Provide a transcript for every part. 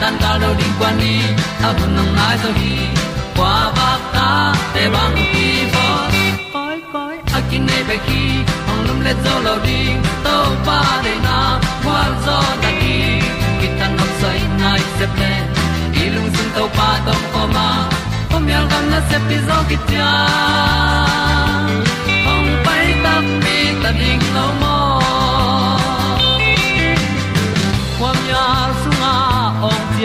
tan cao lo đi qua đi, ta bu nang mai zo khi qua ba ta te bang ki bo koi koi a kin nei be ki ong lum le zo lo ding to pa de na kwa zo ta ki ki tan nok sai nai se ple i lung sun to pa tom ko ma. Pom yal gam na se pi zo ki tia ong pai ta mi ta ding lo mo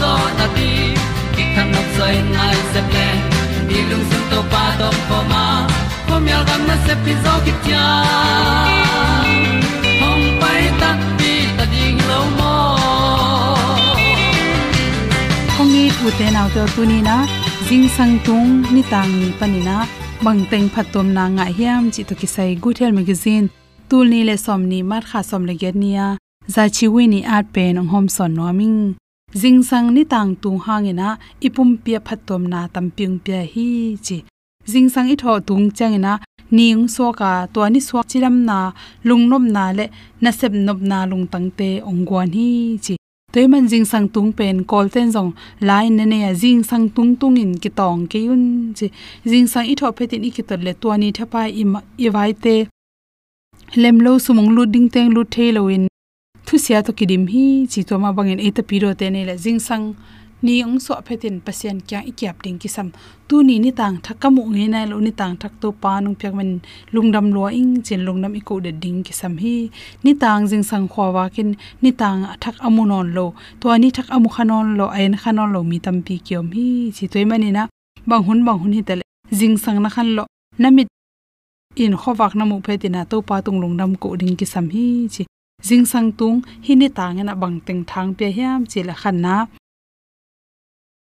zo na ti ki kan nok sai nai se ple ni lung sun to pa to pa ma. Ko mi al gam na se pi zo ki tia hom pai ta ti ta ding lo mo kongi ni u te nau to tu ni na jing sang tung ni tang ni panina bangteng phatom na nga hiam chi to ki sai good health magazine. Tul ni le som ni mar kha som le get nia za chi wi ni at pe nong hom son no ming jing sang ni tang tu hangena ipum pia phatom na tamping pia hi chi. Jing sang i tho tung changena ning so ka to ni so chiram na lungnom na le na sep nop na lung tangte ongwan hi chi. Toy man jing sang tung pen kol ten jong lai ne ne jing sang tung tung in ki tong ke yun chi. Jing sang i tho phetin i ki tor le to ni thapa i i vai te. Lem lo sumong lu ding teng lu the lo in thu sia to kidim hi, chi to ma bangin e ta piro te ne la jing sang. Ni ong so phetin pasien kya i kyap ding ki sam tu ni ni tang thak ka mu nge na lo ni tang thak to pa nung pyak men lungdam lo ing chen lungnam i ko de ding ki sam hi. Ni tang jing sang khwa wa kin, ni tang thak amu non lo. To ani thak amu khanon lo ain khanon lo, mi tam pi kyom hi. Chi toy mani na, bang hun bang hun hi tel jing sang na khan lo. Namit in khowak na mu phetina to pa tung lungnam ko ding ki sam hi. Chi jing sang tung, hini ta tang na bang teng thang pe hiam, chila khan na.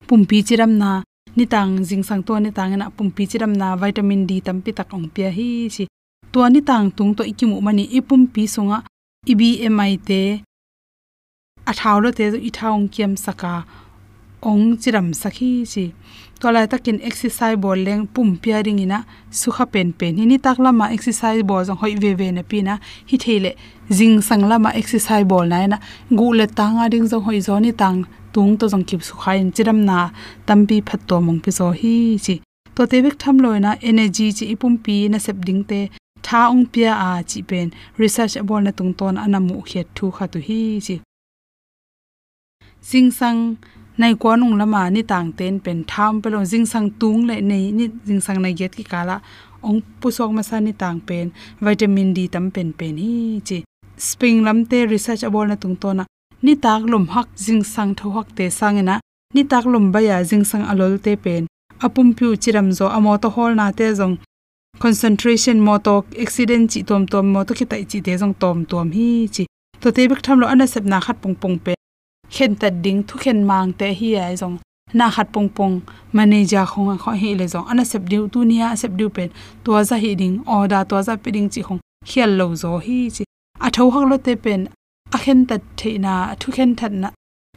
Pumpi chiram na, ni tang jing sang to ni tang na pumpi chiram na, vitamin d tampi tak ong pe hi chi. To ni tang tung to ikimu mani ipum pi sunga ibmi te athaulo te i thaung kiam saka ong chiram sakhi chi tola takin exercise bol leng pum pia ring ina sukha pen pen. Ni tak lama exercise bol jong hoi ve ve na pina hi thele jing sang lama exercise bol na na gu le tanga ding jong hoi zo ni tang tung to jong kip sukha in. Chiram na tampi phat to mong pi zo hi chi. To te bek tham loina energy chi ipum pi na sep ding te tha ong pia a chi pen. Research bol na tung ton anamu khet thu kha tu hi chi. Sing sang nai ko nung lama ni tang ten pen tham pe lo jing sang tung le nei ni jing sang nai get ki kala ong pusok ma sa ni tang pen vitamin d tam pen pen hi chi. Spring lam te research abol na tung to na ni tak lum hak jing sang tho hak te sangena ni tak lum ba ya jing sang alol te pen. Apum phu chiram zo amo to hol na te zong, concentration mo to accident chi tom tom mo to ki tai chi te jong tom tom hi chi. To te bek tham lo ana sep na khat pong pong pe khen ta ding thu khen mang te hi ai na khat pong pong, manager khong kho hi le jong ana sep diu tu nia sep diu pen. To za hi ding oda to za pe ding chi khong. Khial lo zo hi chi. A tho hak lo te pen. A khen ta the na thu khen that na,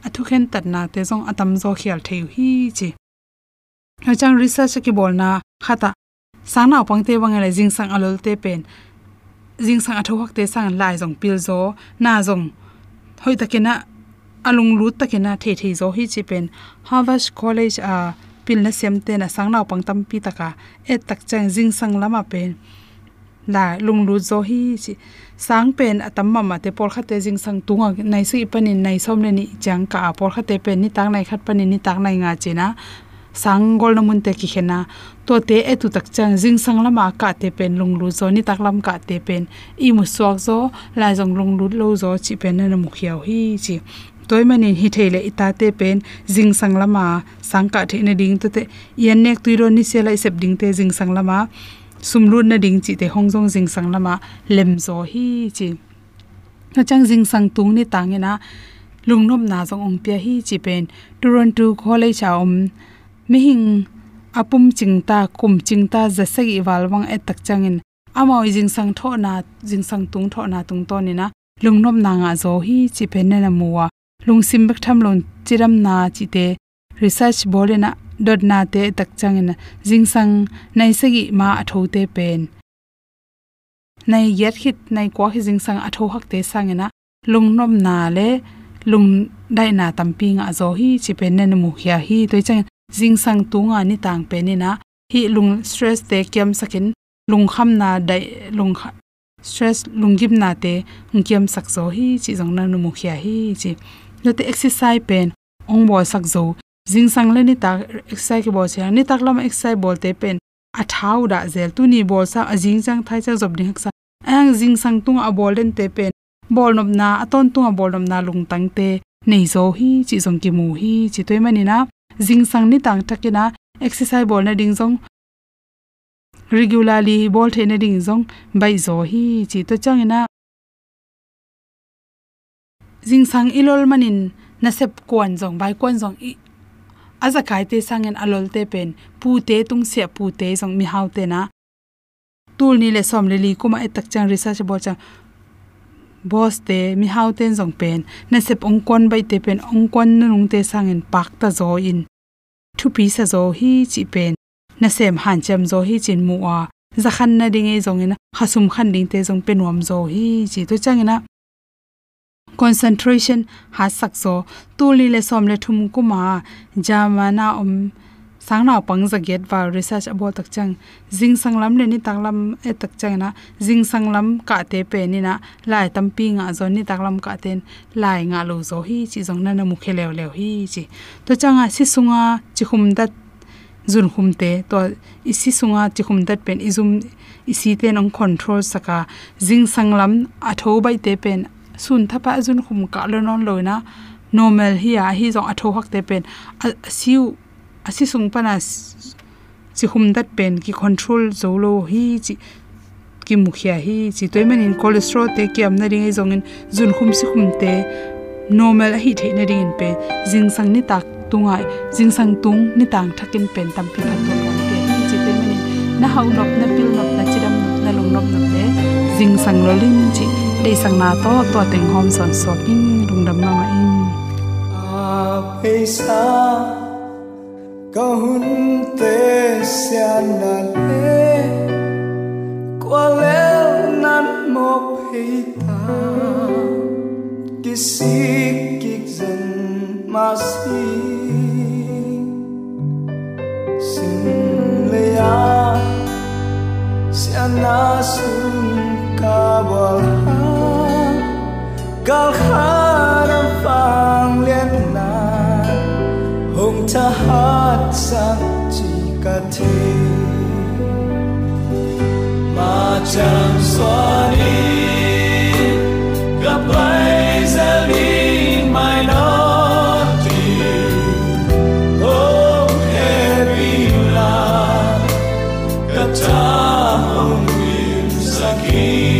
a thu khen tat na te jong atam zo khial theu hi chi. Ha chang research ki bol na khata sana pang te wang le jing sang alol te pen. Jing sang atho hak te sang lai jong pil zo. Na jong hoi takena alung lut takena the the zo hi chi pen. Harvard college ah, a pil na sem te na sang naw pang tam pi taka e tak chang jing sang lama pen. La, lung lu zo hi chi sang pen atam ma ma te por khate jing sang tunga nai si panin nai som le ni chang ka por khate pen, ni tak nai khat panin ni tak nai nga chena sanggol na mun te ki khena to te e tu tak chang jing sang lama ka te pen, lung lu zo, ni tak lam ka te pen. I mu sok zo, la jong lung lu lo zo chi pen na mu khiao hi chi. Toy manin hi theile ita te pen jing sang lama sangka the na ding to te yan nek tuiro ni sela isep ding te jing sang lama sumlun na ding chi te hongjong jing sang lama lem zo hi chi na chang jing sang tung ni tangena lungnop na jong ong pia hi chi pen toronto college cha om mi hing apum chingta kum chingta jasagi walwang e tak changin amao jing sang tho na jing sang tung tho na tung to ni na lungnop na nga zo hi chi pen na muwa lungsim bek tham lon chiram na chi te research bolena dot na te tak changin jing sang nai sagi ma atho te pen nai yet hit nai kwa hi jing sang atho hak te lung nôm na le lung dai na tampi nga zo hi chi pen ne mu khia hi toi chang jing sang tunga ni tang pe ni na hi lung stress te kyam sakin lung kham na dai lung stress lung gim na te ngiam sak zo hi chi jong na nu mu khia hi chi lote exercise pen. Ong bo sak zo. Jing sang le ni ta exercise ki bo se ni tak lam exercise bol te pen. A thau da zel. Tu ni bol sa ajing chang thai cha job ding sa. Ang jing sang tung a bol den te pen. Bol nom na aton tung a bol nom na lung tang te. Nei zo hi, chi jong ki mu hi, chi toy mani na. Jing sang ni tang takina exercise bol na ding jong regularly bol the na ding jong bai zo hi, chi to changina jing sang ilol manin na sep kwan jong bai kwan jong i aza kai te sangen alol te pen pu te tung se pu te jong mi hau te na. Tul ni le som le li kuma etak chang research bo chang. Boss te mi hau ten jong pen na sep ong kon bai te pen, ong kon nu nung te sangen pak ta zo in. Thu pi sa zo hi chi pen na sem han cham zo hi chin mu a za khan na ding e jong ina khasum khan ding te jong pen wam zo hi chi. To chang ina concentration ha sakso tuli le som le thum kuma jamana om sangna pang zaget va research abo tak chang. Jing sanglam le ni taklam e tak chang na. Jing sanglam ka te pe ni na. Lai tam pi nga zo ni taklam ka ten. Lai nga lo zo hi chi jong na na mu khe lew lew hi chi. To changa si sunga chi khum dat zun khum te. To isi sunga chi khum dat pen izum isi te nong control saka. Jing sanglam atho bai te pen sun thapa zun khum ka lo non loina normal hi a, hi zong atho hak te pen. Asiu asi sung pana chi khum dat pen. Ki control zo lo hi, chi, ki mukhia hi, chi toiman in cholesterol te ki amna ring zong in. Zun khum si khum te normal hi the na ring pe jing sang ni tak tungai jing sang tung ni tang thakin pen. Tam pi phat ton on te, chi toiman in. Na hau nop na pil nop na chiram nop na lung nop na te. Jing sang lo lin chi de sang na to to teng hom son so king lung dam ma ma in. A peisa kahun te sian na le qua le nan mo pe ta kisik kik zen ma si. Sin le ya sian na sun ka wal ha gal kharam phang liên na hồng ta hát sang chỉ cả thế. Mà chẳng xóa đi gặp lại giờ đi mai nó Oh, happy love, kata hong bin sakit.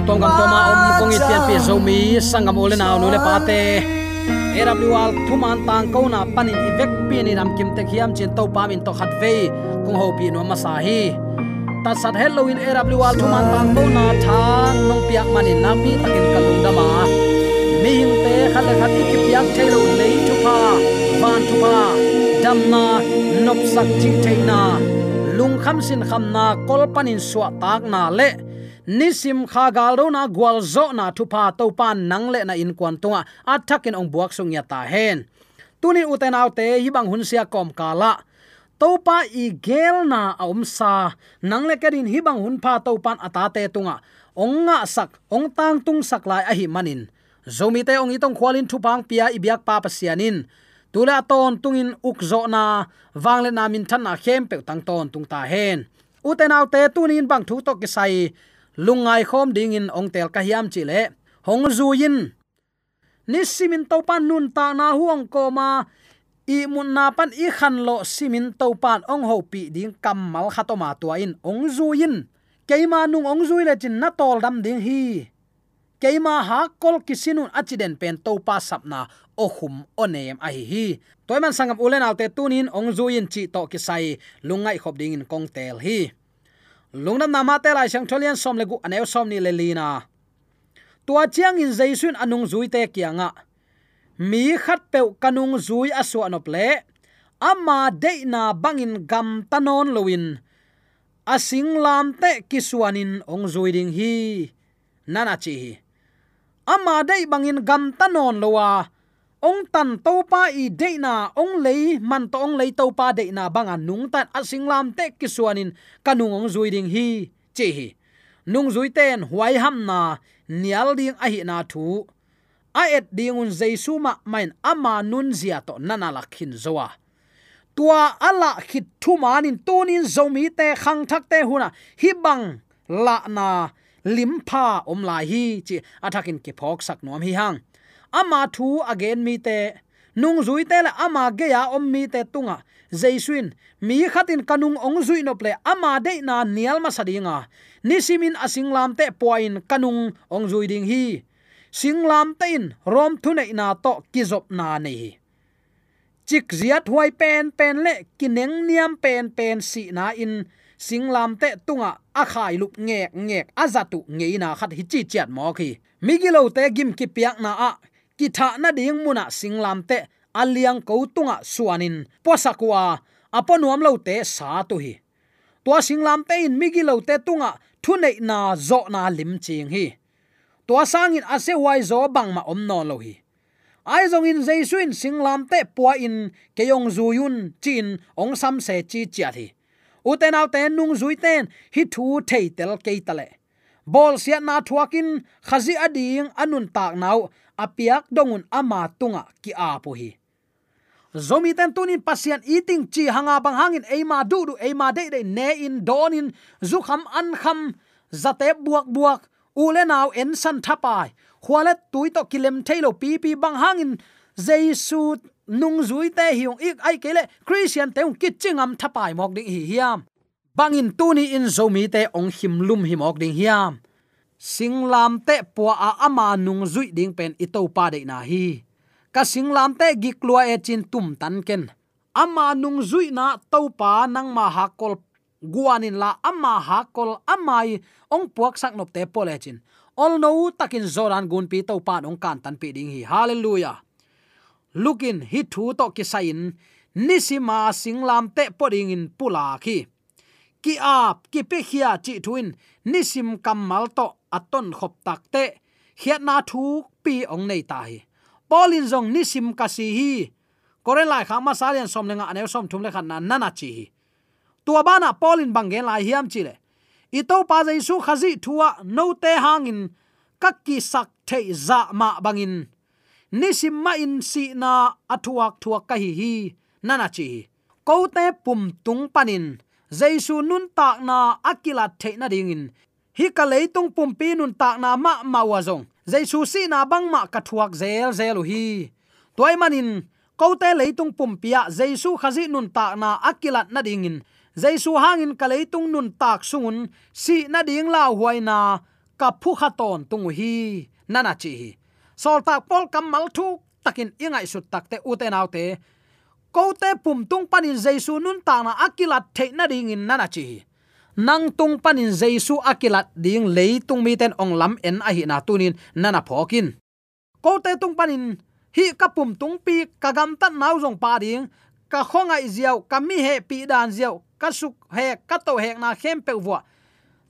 Tun tong gam toma om kong itian pi so mi sangam ole naw nu le pa te thuman tang ko na panin ivek pi ni ram kim te khiam chin to pa min to khat ve kung ho pi no ma sa hi ta sat halloween AWL thuman tang ko na than nong piak manin na pi takin kalung dama mi hing te khat le khat ki piak thailo nei chu pa van chu pa dam na nop sak chi theina lung kham sin kham na kol panin suwa tak na le nisim kha gal na gwal zo na thu pa to pan nang le na in kwan tunga athakin ong buak sung ya ta hen. Tunin uten autte hi bang hun sia kom kala topa i gel na om sa. Nang le kerin hi bang hun pha to pan ata te tunga. Ong nga sak, ong tang tung sak lai a hi manin. Zomi te ong itong khwalin thu pang pia i biak pa pasianin tula ton tungin ukzo na wangle na min than na khem pe tang ton tung ta hen. Uten autte tunin bang thu to ki sai lungai khom ding in ong tel ka hiam chi le. Hong zu yin. Ni simin to pan nun ta na huang ko ma. I mun na pan i khan lo simin to pan ong ho pi ding kamal khatoma tua in. Ong zu in keima nung ong zui le chin na tol dam ding hi. Keima ha kol kisinun achiden pen to pa sapna o hum onem a hi hi. Toyman sangam ulen alte tunin ong zuin chi to ki sai lungai khop ding in kong tel hi lungnam nama te lai sang tholian som le gu aneu som ni le lina tua chiang in jaisun anung zui te kianga mi khat pe kanung zui asu anop le ama de na bangin gam tanon loin asing lam te kisuanin ong zui ding hi nana chi ama de bangin gam tanon lowa ong tan to pa i de na ong lei man to ong lei to pa de na banga à nung tan asing lam te kiswanin kanung ong zui ding hi che hi nung zui ten huai ham na nial ding a hi na thu a et ding un jaisu ma main ama nun zia to nana lakhin zowa tua ala khit thu manin tunin zomi te khang thak te huna hi bang la na limpa om lai hi chi athakin ki phok sak nom hi hang ama thu again mi te. Nung zui te la ama ge ya om mi te tunga. Jaisuin mi khatin kanung ong zui no ple ama de na nial ma sadinga nisimin asinglam te poin kanung ong zui ding hi. Singlam te in, rom thu nei na to kizop na nei chik ziat huai pen pen le, kineng niam pen pen si na in. Singlam te tunga a khai lup ngek ngek azatu ngeina khat hi chi chat mo khi migilo te gim ki piak na a ki tha na ding muna singlam te, aliang ko tunga suanin. Posakwa aponuam lo te sa tu hi tua singlam te in migilo te tunga, thunei na zo na lim ching hi tua sangin ase wai zo bang ma om no lo hi ai zong in jaisuin singlam te puwa in keyong zuyun chin ong sam se chi chia thi. Uten au ten nung zui ten hi thu thei tel ke tale. Bol sia na thuakin khazi ading anun tak nau apiak dongun ama tunga ki a hi zomi ten tunin pasian eating chi hanga bang hangin eima du du eima de de ne in donin, zukham an kham, zate buak buak, ule naw en san thapai. Khwale tui to kilem thailo pi pi bang hangin, jesu nung zui te hiung ik ai kele, christian te ki chingam thapai mok ding hi hiam. Bangin tuni in zomi te ong him lum him ok ding hiam singlam te Po a ama nung zui ding pen ito pa de na hi. Ka singlam te giklua e chin tum tan ken. Ama nung zui na to pa nang ma hakol guanin la ama hakol amai ong puak sak nop te pole chin. All no takin zoran gun pi to pa ong kan tan pi ding hi. Hallelujah. Lukin hi thu to ki sain, nisima singlam te poding in pula khi ki ap, ki pe khia chi thuin, nisim kamal to aton khop tak te hiat na thu pi ong nei tai polin zong nisim kasi hi. Kore lai kha ma salian som lenga anew som thum le khan na nana chi tua bana polin bangen lai hiam chi le. I to pa jaisu khazi thua no te hangin kakki sak thei za ma bangin. Nisim ma in si na athuak thuak ka hi hi, nana chi ko te pum tung panin. Jaisu nun tak na akila thei na dingin hi ka leitung pum pi nun tak na ma ma wa zong. Jaisu si na bang ma ka thuak zel zel hi. Toy manin ko te leitung pum pia jaisu khazi nun tak na akilat na dingin jaisu hangin ka leitung nun tak sungun, si na ding la huaina ka phu khaton tung hi. Nana chi hi. Sol tak pol kamal thu, takin ingai sut takte uten autte ko te. Pum tung panin jaisu nun ta na akilat the na ding nana chi hi nang tung panin jaisu akilat ding lei tung mi ten ong lam en a hi na tunin nana phokin. Ko te tung panin hi kapum tung pi kagam tan nau jong pa ding, ka khongai ziaw, ka mi he pi dan ziaw, ka suk he, ka to he na khem pe wa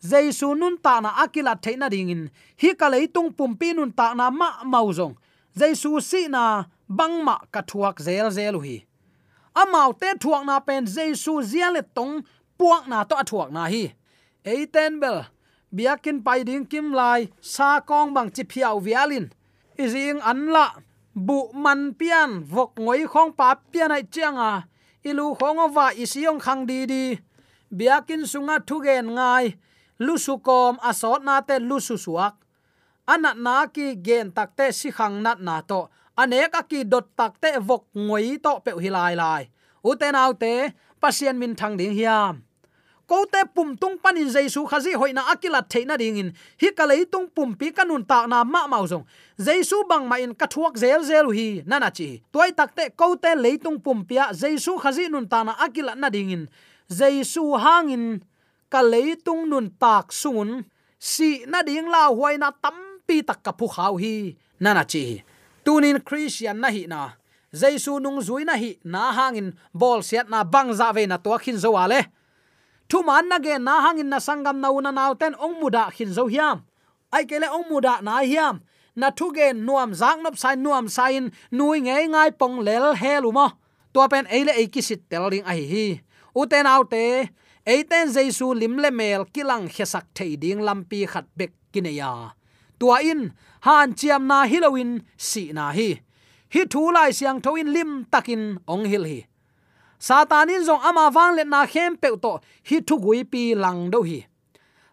jaisu nun ta na akila theina dingin hi ka leitung pumpi nun ta na ma mau jong jaisu si na bangma ka thuak zel zel hi. Amau te thuak na pen jaisu zialet le tong puak na to athuak na hi. Eiten bel biakin pai ding kim lai, sa kong bang chi phiao vialin, izing anla bu man pian, vok ngoi khong pa pian ai chianga ilu khong wa isiong khang di di, biakin sunga thugen ngai, lu kom asot na te lu suak, anat na ki gen takte si khang nat na to, anek aki dot takte vok ngoi to pe hilai lai uten autte pasien min thang ding hiam ko te pum tung panin jaisu khazi hoina akila theina ding in hi kalei tung pum pi kanun ta na ma mau zong. Jaisu bang ma in kathuak zel zel hi, nana chi. Toy takte ko te leitung pum pia jaisu khazi nun ta na akila na ding in hangin ka leitung nun tak sungun. Si na ding la huaina tampi tak ka phu khau hi, nana chi. Tunin christian na hi na. Jaisu nung zui na hi, na hangin bol siat na bang za ve na to khin zo ale thu man na ge, na hangin na sangam na una naw ten ong muda khin zo hiam. Ai kele ong muda na hiam. Na thu ge nuam zang nop sai nuam sain, nui nge ngai pong lel heluma to pen eile e kisit teling ai hi uten autte eiten jesu limle mel kilang khesak thei ding lampi khat bek kineya tua in han chiam na hilowin si na hi. Hi thu lai siang thoin lim takin ong hil hi satanin zong ama wang le na khem pe to hi thu gui pi lang do hi.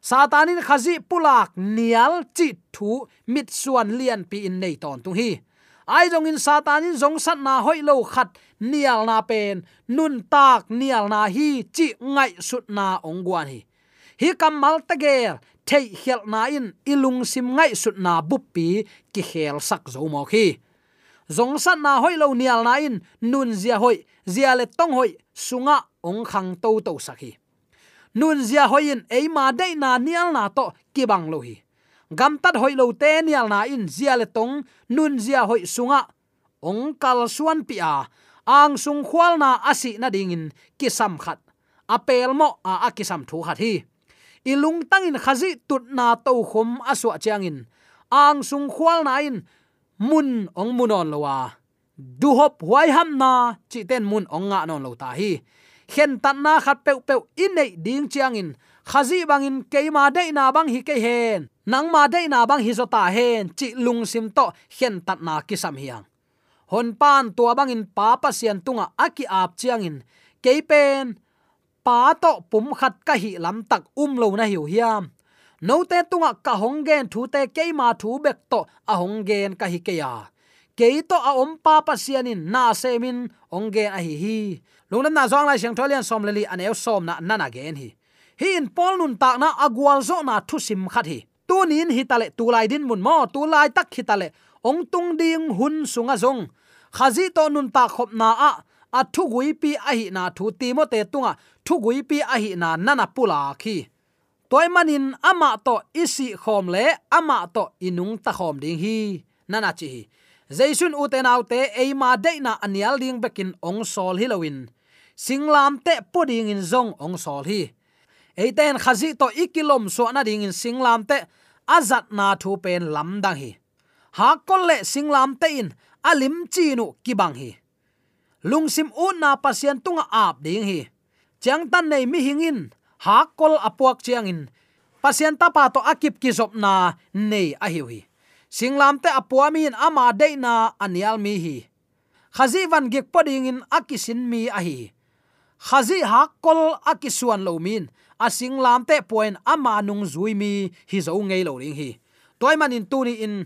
Satanin khazi pulak nial chi thu mit suan lian pi in nei ton tung hi. Ai jong in satanin zong sat na hoi lo khat nial na pen, nun tak nial na hi chi ngai sut na ong guan hi. Hi kamal tager thei khel na in ilung sim ngai sut na buppi ki khel sak zo mo khi zong san na hoi lo nial na in, nun zia hoi, zia le tong hoi, sunga ong khang to to sakhi nun zia hoin eima dei na nial na to kibang lo hi. Gam tat hoi lo te nial na in, zia le tong, nun zia hoi, sunga ong kal suan pi a. Ang sung khwal na asi na ding in kisam khat. Apel mo a akisam thu khat hi. Ilung tangin khazi tut na to khom aswa changin ang sung khwal na in mun ong munon lowa du hop huai ham na, chi ten mun ong nga non lo ta hi. Khen tan na khat pe pe in nei ding chiang in. Khazi bang in ke ma de na bang hi ke hen. Nang ma de na bang hi zo ta hen. Chi lung sim to khen tan na ki sam hiang. Hon pan tua bang in pa pa sian tunga aki ap chiang in. Pen, pa to pum khat ka hi lam tak um lo na hiu hiam no te tunga ka honggen thu te keima thu bek to, a honggen ka hi ke ya to a om pa pa sianin na semin ongge a hi hi. Lungnam na zong lai siang tholian som leli an eu som na nana gen hi. Hi in pol nun ta na agwal zo na thu sim khat hi. Tu nin hi tale tu lai din mun mo, tu lai tak hi tale ong tung ding hun sunga zong. Khazi to nun ta khop na a a thu gui pi a hi na thu ti mo te tunga, thu gui pi a hi na nana pula khi toy manin ama to isi khom le, ama to inung ta khom ding hi. Nana chi hi. Jaisun uten autte eima deina anial ding bekin ong sol hilowin singlam te puding in zong ong sol hi. Eiten khazi to ikilom so na ding in singlam te azat na thu pen lam dang hi. Ha kol le singlam te in, alim chi nu kibang hi. Lungsim u na pasien tunga ap ding hi. Chang tan nei mi hingin hakol apuak chiang in pasien ta pa to akip ki zop na nei a hiu hi. Singlam te apuamin ama deina anial mi hi. Khazi van gek poding in akisin mi a hi khazi hakol akisuan lo min. Asing lam te point ama nung zui mi hi zo ngei lo ring hi. Toy manin tuni in.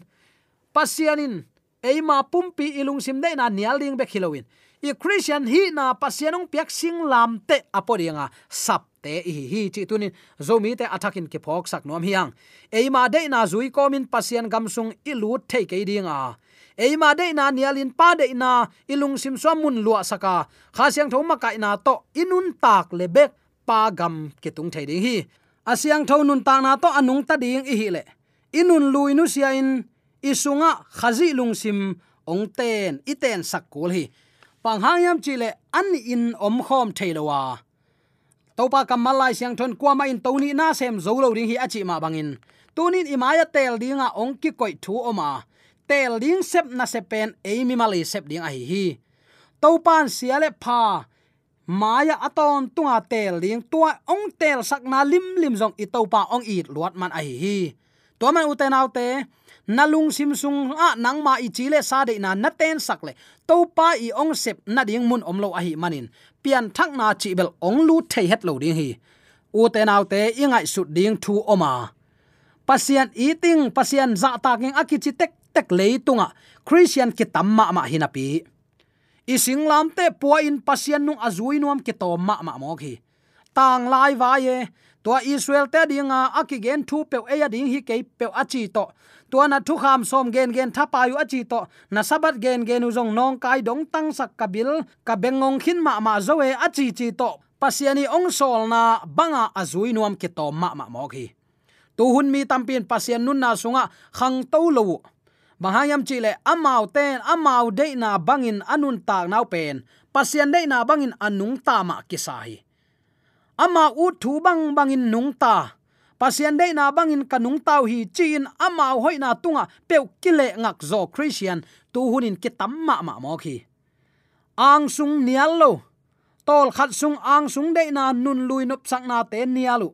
Pasianin eima pumpi ilung sim na nial ding be khilowin i christian, hi na pasianung piak sing lam te apodianga sap te hi hi chi tunin. Zomi te attacking ke phok sak nom hiang. Eima de na zui komin pasian gamsung ilu thei ke dinga. Eima de na nialin pa de na ilung sim so mun lua saka. Kha siang thoma kai na to inun tak lebek pa gam ke tung thei ding hi. Asyang tho nun ta na to anung ta ding i hi le. Inun lui nu sia in isunga khazi lung sim ong ten iten sak hi pang hangyam chile an in om khom theilowa. Topa kamalai siang thon kwama in toni na sem zolo ring hi achi ma bangin. Tunin imaya tel dinga ong ki koi thu oma. Tel ding sep na sepen eimi mali sep ding ai hi. Topan siale pha. Maya aton tunga tel ding tua ong tel sakna lim lim jong i topa ong it luat man ai hi. To man uten autte nalung sim sung a nang ma i chile sa de na na ten sak le. To pa i ong sep na ding mun om lo a hi manin. Pian thak na chi bel ong lu thei het lo ding hi. U te nau te ingai sut ding thu oma. Pasian eating pasian za taking akichi tek tek leitunga christian ki tamma ma hinapi ising lam te puа in pasian nung azui nuam ki to ma ma mo khi tang lai wa ye. To israel te dinga akigen thu pe e ya ding hi ke pe achi to tuana thu kham som gen gen thapa yu achi to. Na sabat gen gen uzong nong kai dong tang sak kabil ka bengong khin ma ma zoe achi chi to. Pasiani ong sol na banga azui nuam ke to ma ma mo khi tu hun mi tampin pasian nun na sunga khang to lo bahayam chile amau ten, amau de na bangin anun tak nau pen. Pasian de na bangin anung ta ma kisai ama u thu bang bangin nung ta pasian dei na bangin kanung tau hi chin amao hoi na tunga peu kile ngak zo christian. Tu hunin ki tamma ma mo khi. Ang sung nial lo. Tol khat sung ang sung dei na nun lui nop sak na te nialu.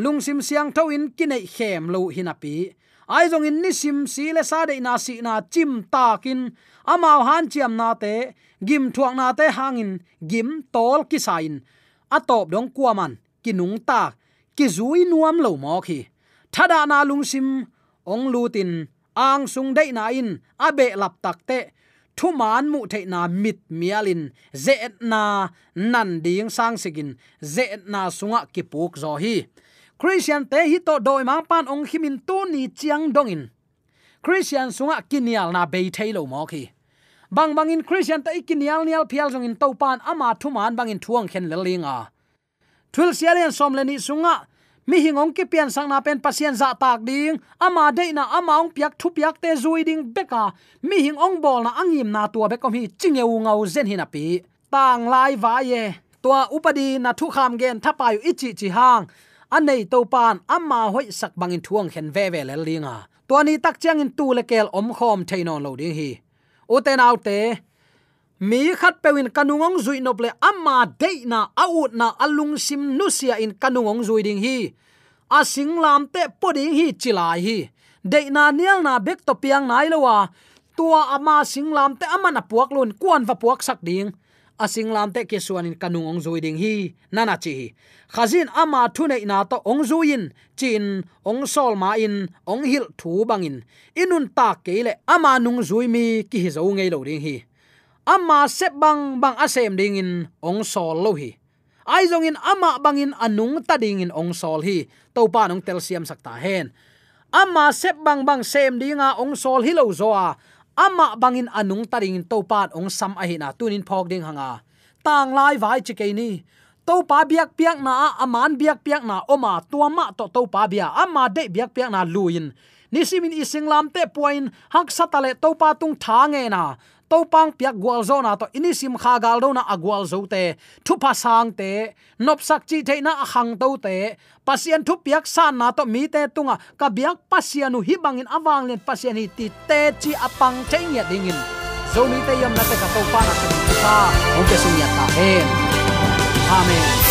Lung sim siang tho in kinai khem lo hinapi ai jong in ni sim si le sa dei na si na chim ta kin. Amao han chiam na te. Gim thuak na te hangin gim tol ki sain atop dong kuaman. Kinung ta ki zui nuam lo mo khi. Thada na lung sim, ong lutin ang sung dei na in abe lap tak te. Thu man mu the na mit mialin ze na nan ding sang sigin. Ze na sunga ki puk zo hi. Christian te hi to doi mang pan ong himin tu ni chiang dongin christian sunga kinial na be thailo mo khi. Bang bangin christian ta ikinial nial phial jong in topan ama thuman bangin thuang khen lelinga thul sialian som leni sunga mi hingong ki pian sang na pen pasien za tak ding. Ama de na ama ong piak thu piak te zui ding beka. Mi hing ong bol na angim na tua bekom hi chingeu ngau zen hina pi. Tang lai va ye. Tua upadi na thu kham gen thapayu ichi chi hang. Anei to pan amma hoi sak bangin thuang khen ve ve le linga tua ni tak chang in tu le kel om khom thainon lo ding hi. O te te mi khat pewin kanungong zui nop le amma de na out na alung sim nusia in kanungong zui ding hi. A sing lam te poding hi chilai hi. De na nial na bek to piang nai lo wa. Tua ama sing lam te ama na puak lun kuan va puak sak ding. Asing lam te ke in kanung ong zui ding hi. Nana chi khazin ama thu nei na to ong zuin chin, ong sol ma in, ong hil thu bangin inun ta ke le ama nung zui mi ki hi zo ngei lo ding hi ama sep bang bang asem ding in ong sol lo hi. Ai zong in ama bangin anung ta ding in ong sol hi. To pa nong tel siam sakta hen. Ama sep bang bang sem dinga ong sol hi lo zo a. Ama bangin anung taring to pa ong sam a hina tunin phok ding hanga. Tang lai vai chi ke ni. To pa biak piak na aman biak piak na oma tuama to to pa bia, ama de biak piak na luin nisimin isinglam te point hak satale to pa tung tha nge na to pang piak gwal zo na to. Inisim kha gal do na agwal zo te. Thu pa sang te. Nop sak chi the na hang to te. Pasien thu piak san na to mi te tunga. Ka biak pasianu hi bangin awang len pasien hi ti te chi apang theng ya dingin zo mi te yam na te ka to pa na te pa o ke sung ya ta. He amen.